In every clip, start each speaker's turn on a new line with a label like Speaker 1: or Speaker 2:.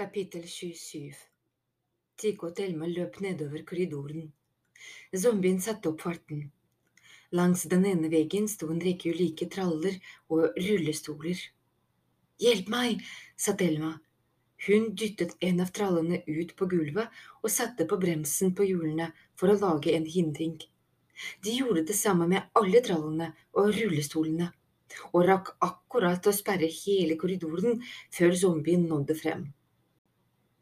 Speaker 1: Kapittel 27 Tico og Thelma løp nedover korridoren. Zombien satte opp farten. Langs den ene veggen sto en rekke ulike traller og rullestoler. Hjelp meg, sa Thelma. Hun dyttet en av trallene ut på gulvet og satte på bremsen på hjulene for å lage en hindring. De gjorde det samme med alle trallene og rullestolene, og rakk akkurat å sperre hele korridoren før zombien nådde frem.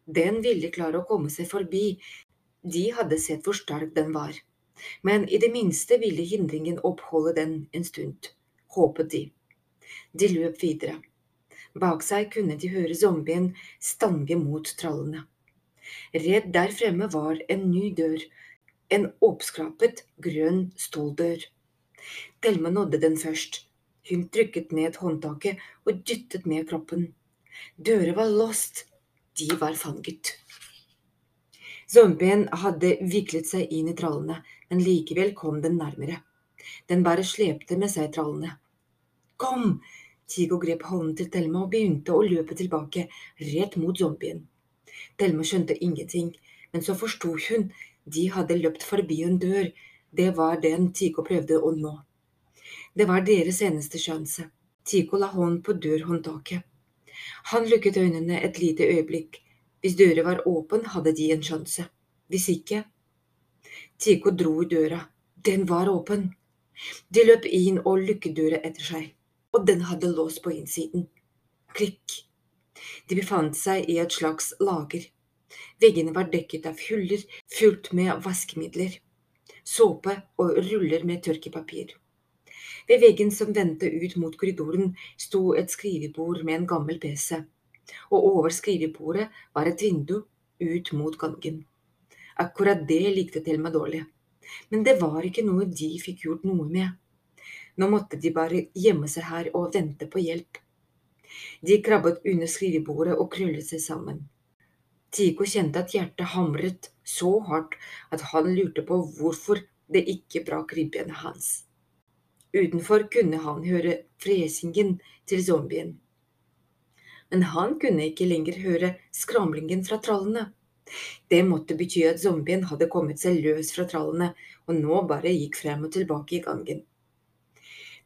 Speaker 1: Den ville klare å komme seg forbi, de hadde sett hvor sterk den var, men i det minste ville hindringen oppholde den en stund, håpet de. De løp videre. Bak seg kunne de høre zombien stange mot trallene. Redd der fremme var en ny dør, en oppskrapet, grønn ståldør. Thelma nådde den først. Hun trykket ned håndtaket og dyttet med kroppen. Døra var låst, de var fanget. Zombien hadde viklet seg inn i trallene, men likevel kom den nærmere. Den bare slepte med seg trallene. Kom! Tigo grep hånden til Thelma og begynte å løpe tilbake, rett mot zombien. Thelma skjønte ingenting, men så forsto hun. De hadde løpt forbi en dør. Det var den Tigo prøvde å nå. Det var deres eneste sjanse. Tigo la hånden på dørhåndtaket. Han lukket øynene et lite øyeblikk. Hvis døra var åpen, hadde de en sjanse. Hvis ikke Tico dro i døra. Den var åpen. De løp inn og lukket døra etter seg, og den hadde lås på innsiden. Klikk. De befant seg i et slags lager. Veggene var dekket av huller fullt med vaskemidler, såpe og ruller med tørkepapir. Ved veggen som vendte ut mot korridoren, sto et skrivebord med en gammel pc, og over skrivebordet var et vindu ut mot gangen. Akkurat det likte Thelma dårlig, men det var ikke noe de fikk gjort noe med. Nå måtte de bare gjemme seg her og vente på hjelp. De krabbet under skrivebordet og krøllet seg sammen. Tico kjente at hjertet hamret så hardt at han lurte på hvorfor det ikke brakk ribbenet hans. Utenfor kunne han høre fresingen til zombien. Men han kunne ikke lenger høre skramlingen fra trallene. Det måtte bety at zombien hadde kommet seg løs fra trallene og nå bare gikk frem og tilbake i gangen.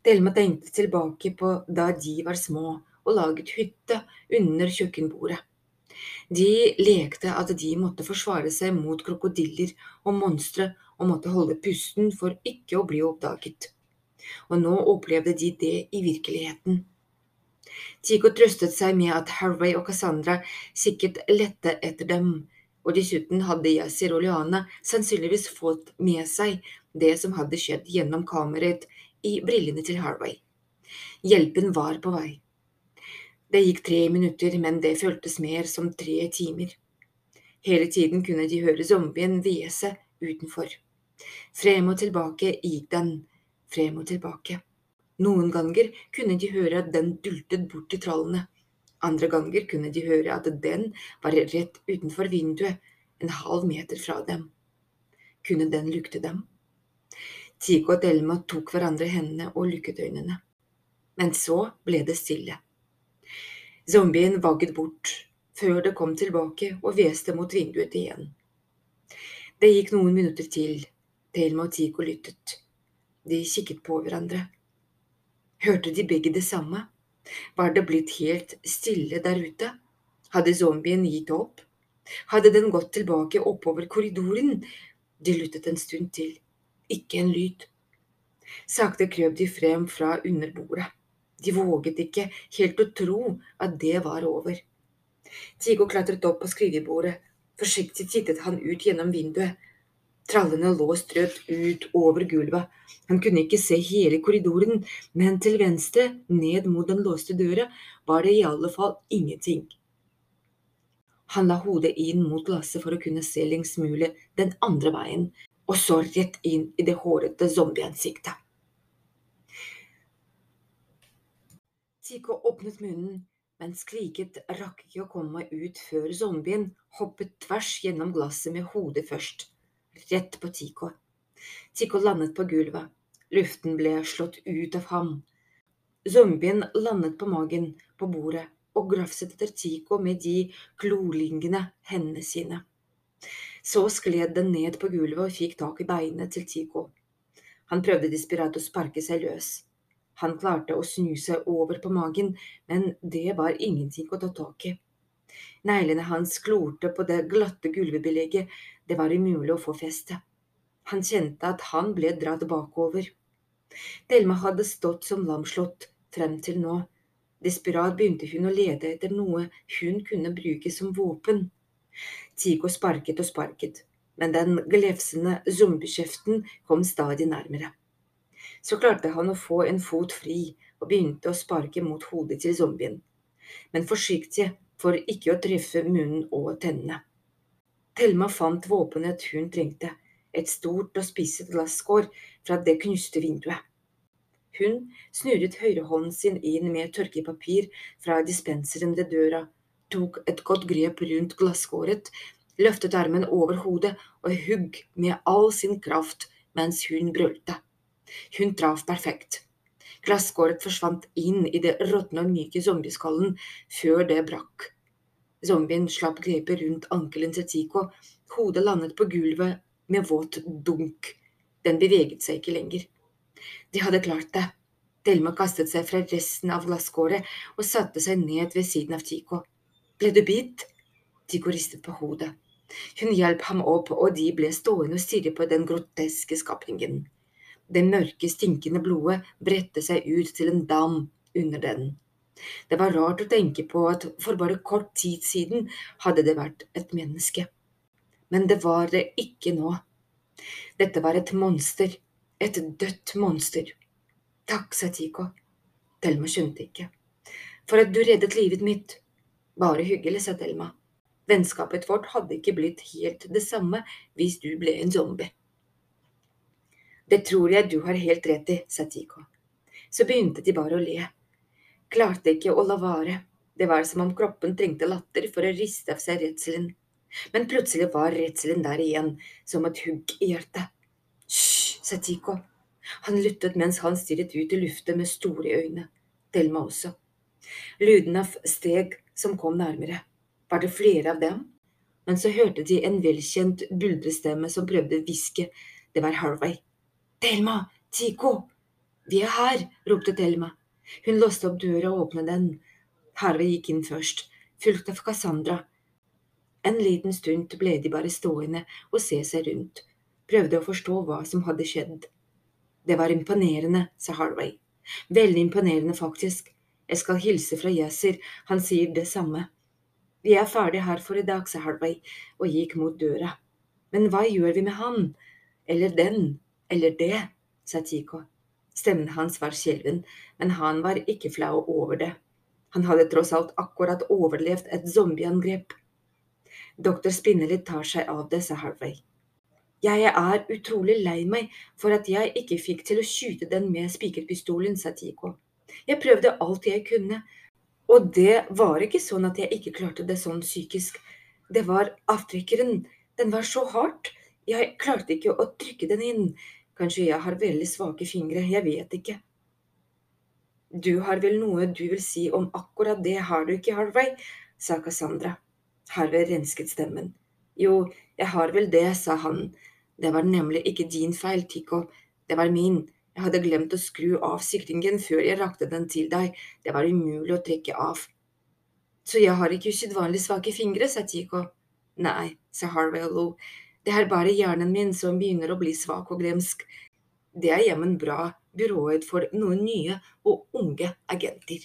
Speaker 1: Delma tenkte tilbake på da de var små og laget hytte under kjøkkenbordet. De lekte at de måtte forsvare seg mot krokodiller og monstre og måtte holde pusten for ikke å bli oppdaget og nå opplevde de det i virkeligheten. Tico trøstet seg med at Harvey og Cassandra sikkert lette etter dem, og dessuten hadde Yasir og Liana sannsynligvis fått med seg det som hadde skjedd gjennom kameraet i brillene til Harvey. Hjelpen var på vei. Det gikk tre minutter, men det føltes mer som tre timer. Hele tiden kunne de høre zombien hvese utenfor. Frem og tilbake gikk den, frem og tilbake. Noen ganger kunne de høre at den dultet bort til trallene. Andre ganger kunne de høre at den var rett utenfor vinduet, en halv meter fra dem. Kunne den lukte dem? Tico og Delma tok hverandre i hendene og lukket øynene. Men så ble det stille. Zombien vagget bort, før det kom tilbake og hveste mot vinduet igjen. Det gikk noen minutter til. Thelma og Tico lyttet. De kikket på hverandre. Hørte de begge det samme? Var det blitt helt stille der ute? Hadde zombien gitt opp? Hadde den gått tilbake oppover korridoren? De lyttet en stund til. Ikke en lyd. Sakte krøp de frem fra under bordet. De våget ikke helt å tro at det var over. Tigo klatret opp på skrivebordet. Forsiktig tittet han ut gjennom vinduet. Trallene lå strødd ut over gulvet. Han kunne ikke se hele korridoren, men til venstre, ned mot den låste døra, var det i alle fall ingenting. Han la hodet inn mot glasset for å kunne se lengst mulig den andre veien, og så rett inn i det hårete zombieansiktet. Tico åpnet munnen, men skriket rakk ikke å komme ut før zombien hoppet tvers gjennom glasset med hodet først rett på Tico. Tico landet på gulvet. Luften ble slått ut av ham. Zombien landet på magen på bordet, og grafset etter Tico med de glolignende hendene sine. Så skled den ned på gulvet og fikk tak i beinet til Tico. Han prøvde desperat å sparke seg løs. Han klarte å snu seg over på magen, men det var ingenting å ta tak i. Neglene hans klorte på det glatte gulvebelegget, det var umulig å få feste. Han kjente at han ble dratt bakover. Delma hadde stått som lamslått frem til nå. Desperat begynte hun å lede etter noe hun kunne bruke som våpen. Tico sparket og sparket, men den glefsende zombiekjeften kom stadig nærmere. Så klarte han å få en fot fri og begynte å sparke mot hodet til zombien, men forsiktig for ikke å treffe munnen og tennene. Thelma fant våpenet hun trengte, et stort og spisset glasskår fra det knuste vinduet. Hun snurret høyrehånden sin inn med tørkepapir fra dispenseren ved døra, tok et godt grep rundt glasskåret, løftet armen over hodet og hugg med all sin kraft mens hun brølte. Hun traff perfekt. Glasskåret forsvant inn i det råtne og myke zombieskallen før det brakk. Zombien slapp grepet rundt ankelen til Tico, hodet landet på gulvet med våt dunk. Den beveget seg ikke lenger. De hadde klart det. Delma kastet seg fra resten av glasskåret og satte seg ned ved siden av Tico. Ble du bitt? Tico ristet på hodet. Hun hjalp ham opp, og de ble stående og stirre på den groteske skapningen. Det mørke, stinkende blodet bredte seg ut til en dam under den. Det var rart å tenke på at for bare kort tid siden hadde det vært et menneske. Men det var det ikke nå. Dette var et monster, et dødt monster. Takk, sa Tico. Thelma skjønte ikke. For at du reddet livet mitt. Bare hyggelig, sa Thelma. Vennskapet vårt hadde ikke blitt helt det samme hvis du ble en zombie. Det tror jeg du har helt rett i, sa Tico. Så begynte de bare å le. Klarte ikke å la være. Det var som om kroppen trengte latter for å riste av seg redselen. Men plutselig var redselen der igjen, som et hugg i hjertet. Hysj, sa Tico. Han lyttet mens han stirret ut i luften med store øyne. Thelma også. Lyden av steg som kom nærmere. Var det flere av dem? Men så hørte de en velkjent buldrestemme som prøvde å hviske. Det var Harvey. Thelma! Tico! Vi er her! ropte Thelma. Hun låste opp døra og åpnet den. Harvey gikk inn først, fulgt av Cassandra. En liten stund ble de bare stående og se seg rundt, prøvde å forstå hva som hadde skjedd. Det var imponerende, sa Harvey. Veldig imponerende, faktisk. Jeg skal hilse fra Yasir, han sier det samme. Vi er ferdig her for i dag, sa Harvey og gikk mot døra. Men hva gjør vi med han? Eller den? Eller det, sa Tico. Stemmen hans var skjelven, men han var ikke flau over det. Han hadde tross alt akkurat overlevd et zombieangrep. Doktor Spinnerly tar seg av det, sa Harvey. Jeg er utrolig lei meg for at jeg ikke fikk til å skyte den med spikerpistolen, sa Tico. Jeg prøvde alt jeg kunne, og det var ikke sånn at jeg ikke klarte det sånn psykisk. Det var avtrekkeren, den var så hardt, jeg klarte ikke å trykke den inn, Kanskje jeg har veldig svake fingre, jeg vet ikke. Du har vel noe du vil si om akkurat det, har du ikke, Harvey? sa Cassandra. Harvey rensket stemmen. Jo, jeg har vel det, sa han. Det var nemlig ikke din feil, Tico. Det var min. Jeg hadde glemt å skru av sikringen før jeg rakte den til deg. Det var umulig å trekke av. Så jeg har ikke usedvanlig svake fingre, sa Tico. Nei, sa Harvey og lo. Det er bare hjernen min som begynner å bli svak og glemsk. Det er jammen bra byrået for noen nye og unge agenter.